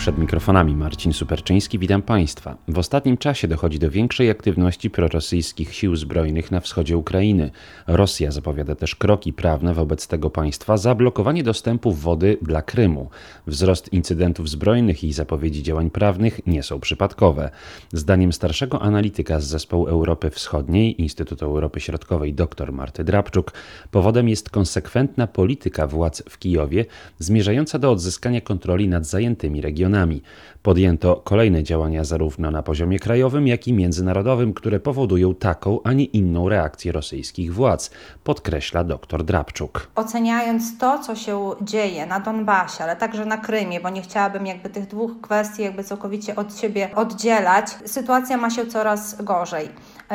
Przed mikrofonami Marcin Superczyński, witam Państwa. W ostatnim czasie dochodzi do większej aktywności prorosyjskich sił zbrojnych na wschodzie Ukrainy. Rosja zapowiada też kroki prawne wobec tego państwa, zablokowanie dostępu wody dla Krymu. Wzrost incydentów zbrojnych i zapowiedzi działań prawnych nie są przypadkowe. Zdaniem starszego analityka z Zespołu Europy Wschodniej Instytutu Europy Środkowej dr Marty Drabczuk, powodem jest konsekwentna polityka władz w Kijowie zmierzająca do odzyskania kontroli nad zajętymi regionami regionami. Podjęto kolejne działania zarówno na poziomie krajowym, jak i międzynarodowym, które powodują taką, a nie inną reakcję rosyjskich władz, podkreśla dr Drabczuk. Oceniając to, co się dzieje na Donbasie, ale także na Krymie, bo nie chciałabym jakby tych dwóch kwestii jakby całkowicie od siebie oddzielać, sytuacja ma się coraz gorzej.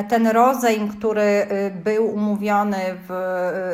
Ten rozejm, który y, był umówiony w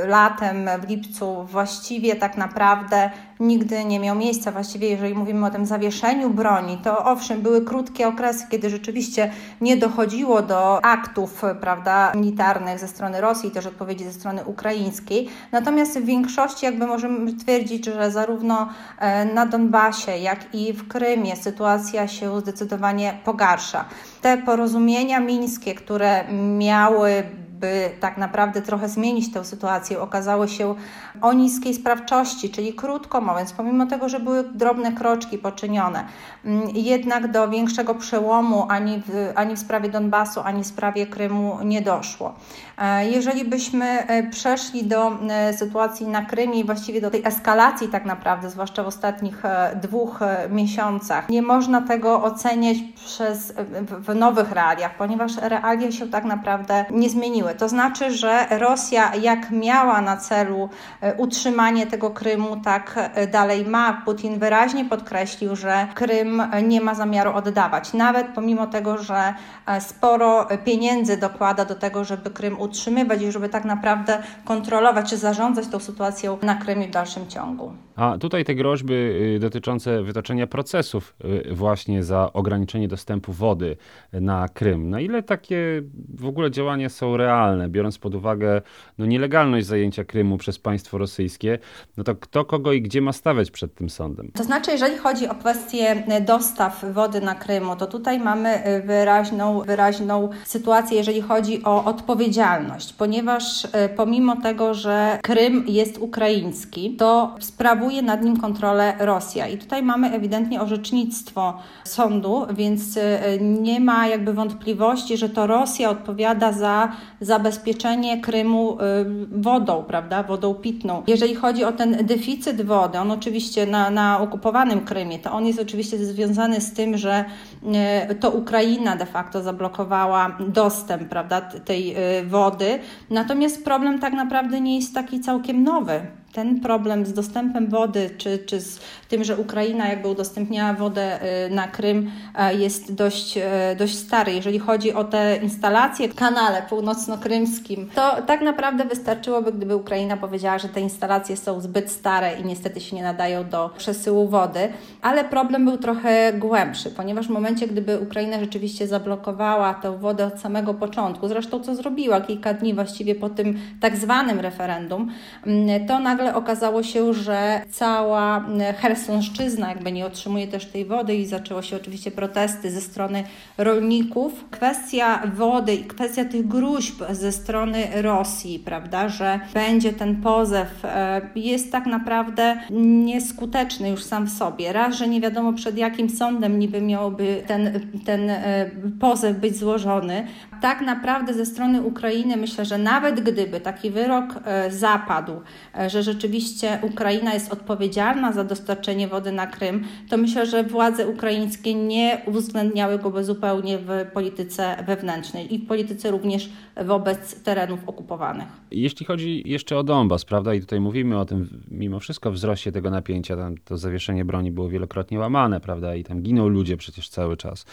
y, latem, w lipcu, właściwie tak naprawdę nigdy nie miał miejsca. Właściwie, jeżeli mówimy o tym zawieszeniu broni, to owszem, były krótkie okresy, kiedy rzeczywiście nie dochodziło do aktów prawda, militarnych ze strony Rosji i też odpowiedzi ze strony ukraińskiej. Natomiast w większości jakby możemy twierdzić, że zarówno e, na Donbasie, jak i w Krymie sytuacja się zdecydowanie pogarsza. Te porozumienia mińskie, które miały by tak naprawdę trochę zmienić tę sytuację, okazały się o niskiej sprawczości, czyli krótko mówiąc, pomimo tego, że były drobne kroczki poczynione, mm, jednak do większego przełomu ani w, ani w sprawie Donbasu, ani w sprawie Krymu nie doszło. E, jeżeli byśmy e, przeszli do e, sytuacji na Krymie i właściwie do tej eskalacji tak naprawdę, zwłaszcza w ostatnich dwóch miesiącach, nie można tego oceniać przez, w nowych realiach, ponieważ realia się tak naprawdę nie zmieniły. To znaczy, że Rosja jak miała na celu utrzymanie tego Krymu, tak dalej ma. Putin wyraźnie podkreślił, że Krym nie ma zamiaru oddawać, nawet pomimo tego, że sporo pieniędzy dokłada do tego, żeby Krym utrzymywać i żeby tak naprawdę kontrolować czy zarządzać tą sytuacją na Krymie w dalszym ciągu. A tutaj te groźby y, dotyczące wytoczenia procesów y, właśnie za ograniczenie dostępu wody na Krym. Na ile takie w ogóle działania są realne, biorąc pod uwagę no, nielegalność zajęcia Krymu przez państwo rosyjskie, no to kto kogo i gdzie ma stawiać przed tym sądem? To znaczy, jeżeli chodzi o kwestię dostaw wody na Krymu, to tutaj mamy y, wyraźną, wyraźną sytuację, jeżeli chodzi o odpowiedzialność, ponieważ pomimo tego, że Krym jest ukraiński, to sprawuje nad nim kontrolę Rosja. I tutaj mamy ewidentnie orzecznictwo sądu, więc e, nie ma jakby wątpliwości, że to Rosja odpowiada za zabezpieczenie Krymu e, wodą, prawda, wodą pitną. Jeżeli chodzi o ten deficyt wody, on oczywiście na, na okupowanym Krymie, to on jest oczywiście związany z tym, że e, to Ukraina de facto zablokowała dostęp, prawda, tej wody. Natomiast problem tak naprawdę nie jest taki całkiem nowy ten problem z dostępem wody, czy, czy z tym, że Ukraina jakby udostępniała wodę y, na Krym, y, jest dość, y, dość stary. Jeżeli chodzi o te instalacje w kanale północno-krymskim, to tak naprawdę wystarczyłoby, gdyby Ukraina powiedziała, że te instalacje są zbyt stare i niestety się nie nadają do przesyłu wody. Ale problem był trochę głębszy, ponieważ w momencie, gdyby Ukraina rzeczywiście zablokowała tę wodę od samego początku, zresztą co zrobiła kilka dni właściwie po tym tak zwanym referendum, mm, to nagle nagle okazało się, że cała Chersonszczyzna jakby nie otrzymuje też tej wody i zaczęło się oczywiście protesty ze strony rolników. Kwestia wody i kwestia tych gruźb ze strony Rosji, prawda, że będzie ten pozew e, jest tak naprawdę nieskuteczny już sam w sobie. Raz, że nie wiadomo przed jakim sądem niby miałby ten, ten e, pozew być złożony. Tak naprawdę ze strony Ukrainy myślę, że nawet gdyby taki wyrok e, zapadł, że rzeczywiście Ukraina jest odpowiedzialna za dostarczenie wody na Krym, to myślę, że władze ukraińskie nie uwzględniały go zupełnie w polityce wewnętrznej i w polityce również wobec terenów okupowanych. Jeśli chodzi jeszcze o Donbas, prawda, i tutaj mówimy o tym mimo wszystko wzroście tego napięcia, tam to zawieszenie broni było wielokrotnie łamane, prawda, i tam giną ludzie przecież cały czas.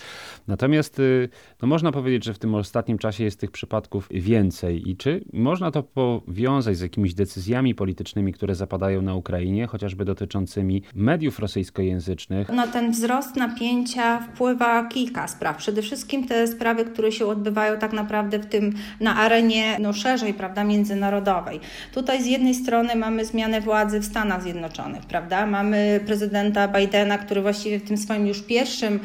Natomiast y, no, można powiedzieć, że w tym ostatnim czasie jest tych przypadków więcej i czy można to powiązać z jakimiś decyzjami politycznymi które zapadają na Ukrainie, chociażby dotyczącymi mediów rosyjskojęzycznych. No ten wzrost napięcia wpływa kilka spraw. Przede wszystkim te sprawy, które się odbywają tak naprawdę w tym na arenie no, szerzej, prawda, międzynarodowej. Tutaj z jednej strony mamy zmianę władzy w Stanach Zjednoczonych, prawda? Mamy prezydenta Bidena, który właściwie w tym swoim już pierwszym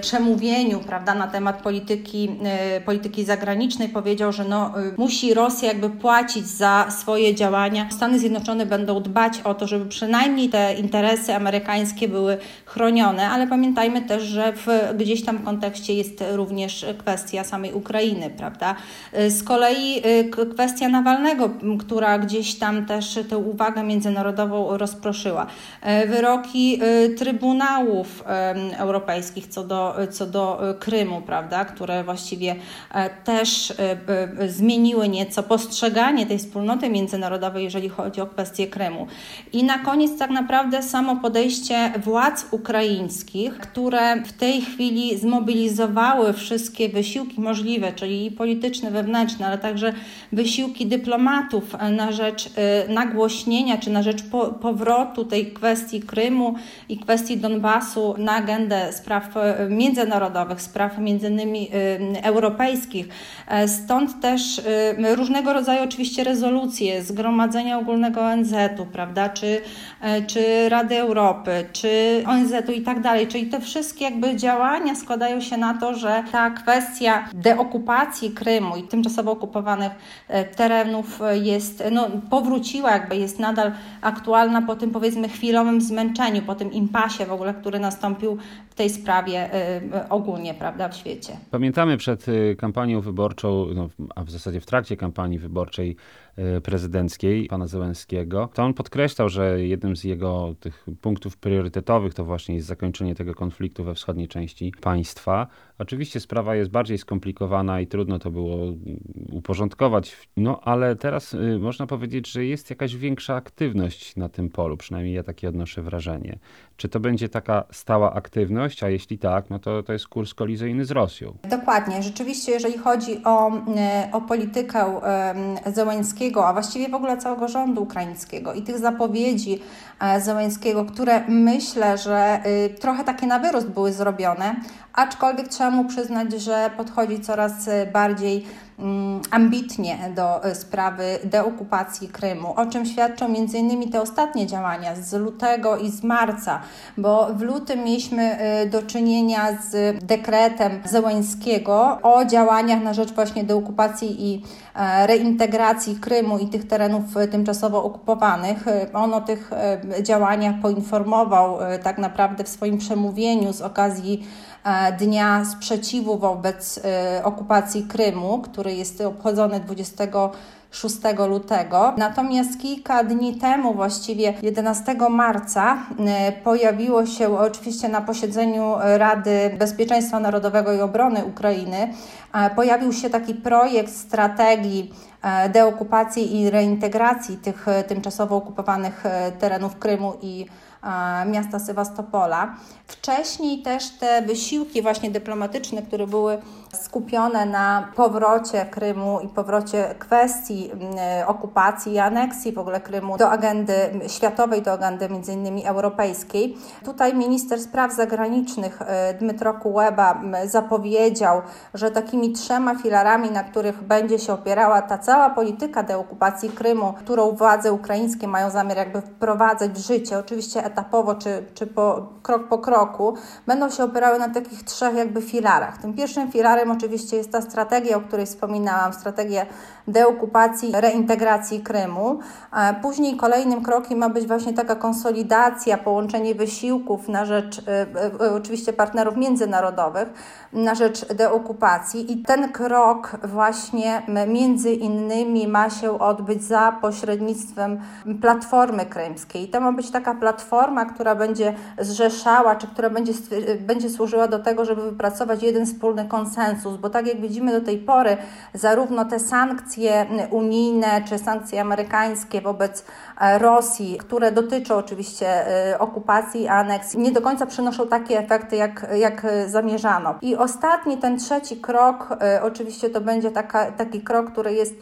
przemówieniu prawda, na temat polityki, e, polityki zagranicznej powiedział, że no, e, musi Rosja jakby płacić za swoje działania. Stany Zjednoczone będą dbać o to, żeby przynajmniej te interesy amerykańskie były chronione, ale pamiętajmy też, że w gdzieś tam kontekście jest również kwestia samej Ukrainy, prawda? E, z kolei kwestia Nawalnego, która gdzieś tam też tę uwagę międzynarodową rozproszyła. Wyroki Trybunałów Europejskich, co do, co do Krymu, prawda, które właściwie e, też e, zmieniły nieco postrzeganie tej wspólnoty międzynarodowej, jeżeli chodzi o kwestię Krymu. I na koniec tak naprawdę samo podejście władz ukraińskich, które w tej chwili zmobilizowały wszystkie wysiłki możliwe, czyli polityczne, wewnętrzne, ale także wysiłki dyplomatów na rzecz nagłośnienia czy na rzecz powrotu tej kwestii Krymu i kwestii Donbasu na agendę spraw e, międzynarodowych, spraw między innymi e, europejskich. E, stąd też różnego rodzaju oczywiście rezolucje Zgromadzenia Ogólnego ONZ-u, prawda, czy, czy Rady Europy, czy ONZ-u i tak dalej. Czyli te wszystkie jakby działania składają się na to, że ta kwestia deokupacji Krymu i tymczasowo okupowanych terenów jest, no, powróciła, jakby jest nadal aktualna po tym powiedzmy chwilowym zmęczeniu, po tym impasie w ogóle, który nastąpił w tej sprawie ogólnie prawda, w świecie. Pamiętamy przed kampanią wyborczą, no, a w zasadzie w trakcie kampanii wyborczej prezydenckiej pana Zełenskiego, to on podkreślał, że jednym z jego tych punktów priorytetowych to właśnie jest zakończenie tego konfliktu we wschodniej części państwa. Oczywiście sprawa jest bardziej skomplikowana i trudno to było uporządkować, no ale teraz można powiedzieć, że jest jakaś większa aktywność na tym polu, przynajmniej ja takie odnoszę wrażenie. Czy to będzie taka stała aktywność, a jeśli tak, no to to jest kurs kolizyjny z Rosją? Dokładnie. Rzeczywiście, jeżeli chodzi o, e, o politykę Zełańskiego, a właściwie w ogóle całego rządu ukraińskiego i tych zapowiedzi e, Zełańskiego, które myślę, że trochę takie na wyrost były zrobione, aczkolwiek trzeba mu przyznać, że podchodzi coraz e, bardziej Mm, ambitnie do e, sprawy deokupacji Krymu, o czym świadczą m.in. te ostatnie działania z lutego i z marca, bo w lutym mieliśmy e, do czynienia z dekretem Zełańskiego o działaniach na rzecz właśnie deokupacji i e, reintegracji Krymu i tych terenów tymczasowo okupowanych. On o tych działaniach poinformował tak naprawdę w swoim przemówieniu z okazji E, Dnia Sprzeciwu wobec e, okupacji Krymu, który jest obchodzony 26 lutego. Natomiast kilka dni temu, właściwie 11 marca, e, pojawiło się oczywiście na posiedzeniu Rady Bezpieczeństwa Narodowego i Obrony Ukrainy, pojawił się taki projekt strategii deokupacji i reintegracji tych tymczasowo okupowanych terenów Krymu i miasta Sewastopola. Wcześniej też te wysiłki właśnie dyplomatyczne, które były skupione na powrocie Krymu i powrocie kwestii okupacji i aneksji w ogóle Krymu do agendy światowej, do agendy między innymi europejskiej. Tutaj minister spraw zagranicznych e, Dmytro Kuleba zapowiedział, że takimi trzema filarami, na których będzie się opierała ta cała polityka deokupacji Krymu, którą władze ukraińskie mają zamiar jakby wprowadzać w życie, oczywiście etapowo czy, czy po, krok po kroku, będą się opierały na takich trzech jakby filarach. Tym pierwszym filarem oczywiście jest ta strategia, o której wspominałam, strategia deokupacji, reintegracji Krymu. Później kolejnym krokiem ma być właśnie taka konsolidacja, połączenie wysiłków na rzecz y, y, oczywiście partnerów międzynarodowych, na rzecz deokupacji i ten krok właśnie między innymi ma się odbyć za pośrednictwem Platformy Krymskiej. To ma być taka platforma, która będzie zrzeszała, czy która będzie, będzie służyła do tego, żeby wypracować jeden wspólny konsensus, bo tak jak widzimy do tej pory, zarówno te sankcje unijne, czy sankcje amerykańskie wobec e, Rosji, które dotyczą oczywiście e, okupacji, aneksji, nie do końca przynoszą takie efekty, jak, jak zamierzano. I ostatni, ten trzeci krok, e, oczywiście to będzie taka, taki krok, który jest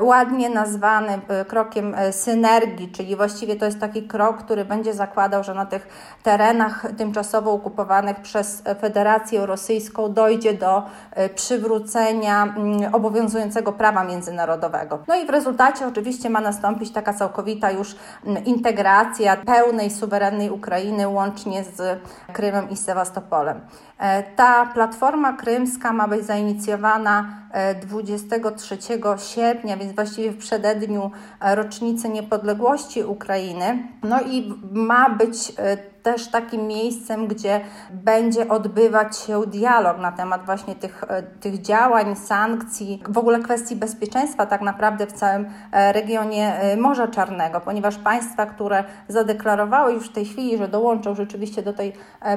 ładnie nazwany krokiem synergii, czyli właściwie to jest taki krok, który będzie zakładał, że na tych terenach tymczasowo okupowanych przez Federację Rosyjską dojdzie do przywrócenia mm, obowiązującego prawa międzynarodowego. No i w rezultacie oczywiście ma nastąpić taka całkowita już mm, integracja pełnej, suwerennej Ukrainy łącznie z Krymem i Sewastopolem. E, ta platforma krymska ma być zainicjowana 23 e, sierpnia, więc właściwie w przededniu e, rocznicy niepodległości Ukrainy. No i ma być też takim miejscem, gdzie będzie odbywać się dialog na temat właśnie tych, e, tych działań, sankcji, w ogóle kwestii bezpieczeństwa tak naprawdę w całym e, regionie e, Morza Czarnego, ponieważ państwa, które zadeklarowały już w tej chwili, że dołączą rzeczywiście do tej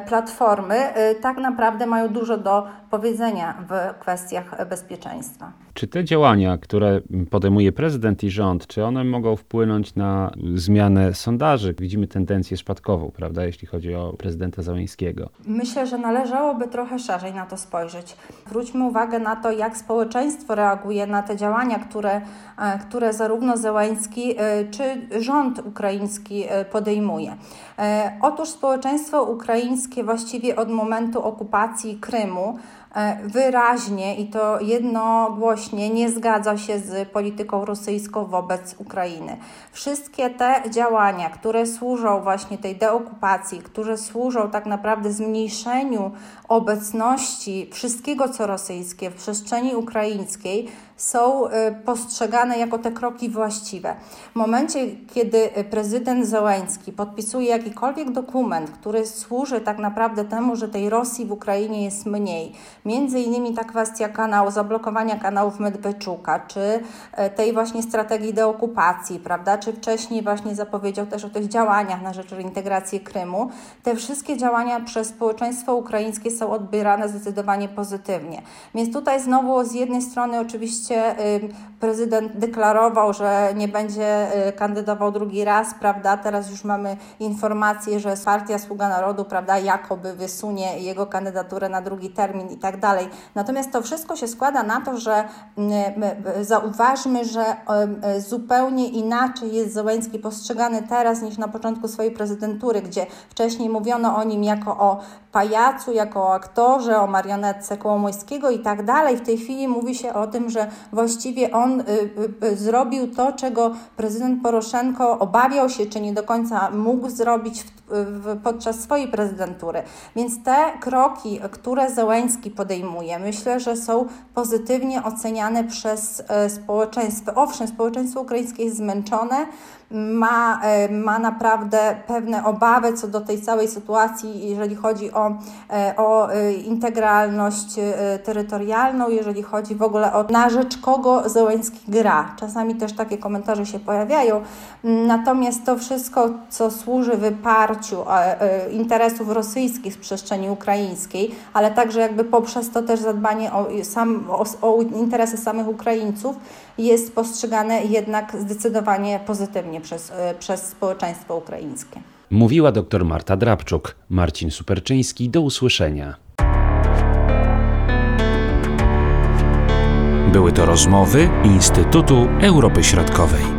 platformy, tak naprawdę mają dużo do powiedzenia w kwestiach bezpieczeństwa. Czy te działania, które podejmuje prezydent i rząd, czy one mogą wpłynąć na zmianę sondaży? Widzimy tendencję spadkową, prawda, jeśli chodzi o prezydenta Załęskiego. Myślę, że należałoby trochę szerzej na to spojrzeć. Zwróćmy uwagę na to, jak społeczeństwo reaguje na te działania, które, e, które zarówno Załęski, e, czy rząd ukraiński e, podejmuje. Otóż społeczeństwo ukraińskie właściwie od momentu okupacji Krymu wyraźnie i to jednogłośnie nie zgadza się z polityką rosyjską wobec Ukrainy. Wszystkie te działania, które służą właśnie tej deokupacji, które służą tak naprawdę zmniejszeniu obecności wszystkiego, co rosyjskie w przestrzeni ukraińskiej, są y, postrzegane jako te kroki właściwe. W momencie, kiedy prezydent Zełęński podpisuje jakikolwiek dokument, który służy tak naprawdę temu, że tej Rosji w Ukrainie jest mniej, między innymi ta kwestia kanału, zablokowania kanałów Medweczuka, czy y, tej właśnie strategii deokupacji, prawda, czy wcześniej właśnie zapowiedział też o tych działaniach na rzecz reintegracji Krymu, te wszystkie działania przez społeczeństwo ukraińskie są odbierane zdecydowanie pozytywnie. Więc tutaj znowu z jednej strony oczywiście prezydent deklarował, że nie będzie y, kandydował drugi raz, prawda? Teraz już mamy informację, że partia Sługa Narodu, prawda, jakoby wysunie jego kandydaturę na drugi termin i tak dalej. Natomiast to wszystko się składa na to, że zauważmy, że zupełnie inaczej jest Zełenski postrzegany teraz niż na początku swojej prezydentury, gdzie wcześniej mówiono o nim jako o pajacu, jako o aktorze, o marionetce Kołomońskiego i tak dalej. W tej chwili mówi się o tym, że właściwie on y, y, y, zrobił to, czego prezydent Poroszenko obawiał się, czy nie do końca mógł zrobić podczas swojej prezydentury. Więc te kroki, które Zełęński podejmuje, myślę, że są pozytywnie oceniane przez e, społeczeństwo. Owszem, społeczeństwo ukraińskie jest zmęczone, ma, e, ma naprawdę pewne obawy co do tej całej sytuacji, jeżeli chodzi o, e, o integralność terytorialną, jeżeli chodzi w ogóle o na rzecz kogo Zełęński gra. Czasami też takie komentarze się pojawiają. Natomiast to wszystko, co służy wyparciu interesów rosyjskich z przestrzeni ukraińskiej, ale także jakby poprzez to też zadbanie o, sam, o, o interesy samych Ukraińców, jest postrzegane jednak zdecydowanie pozytywnie przez, e, przez społeczeństwo ukraińskie. Mówiła dr Marta Drabczuk. Marcin Superczyński. Do usłyszenia. Były to rozmowy Instytutu Europy Środkowej.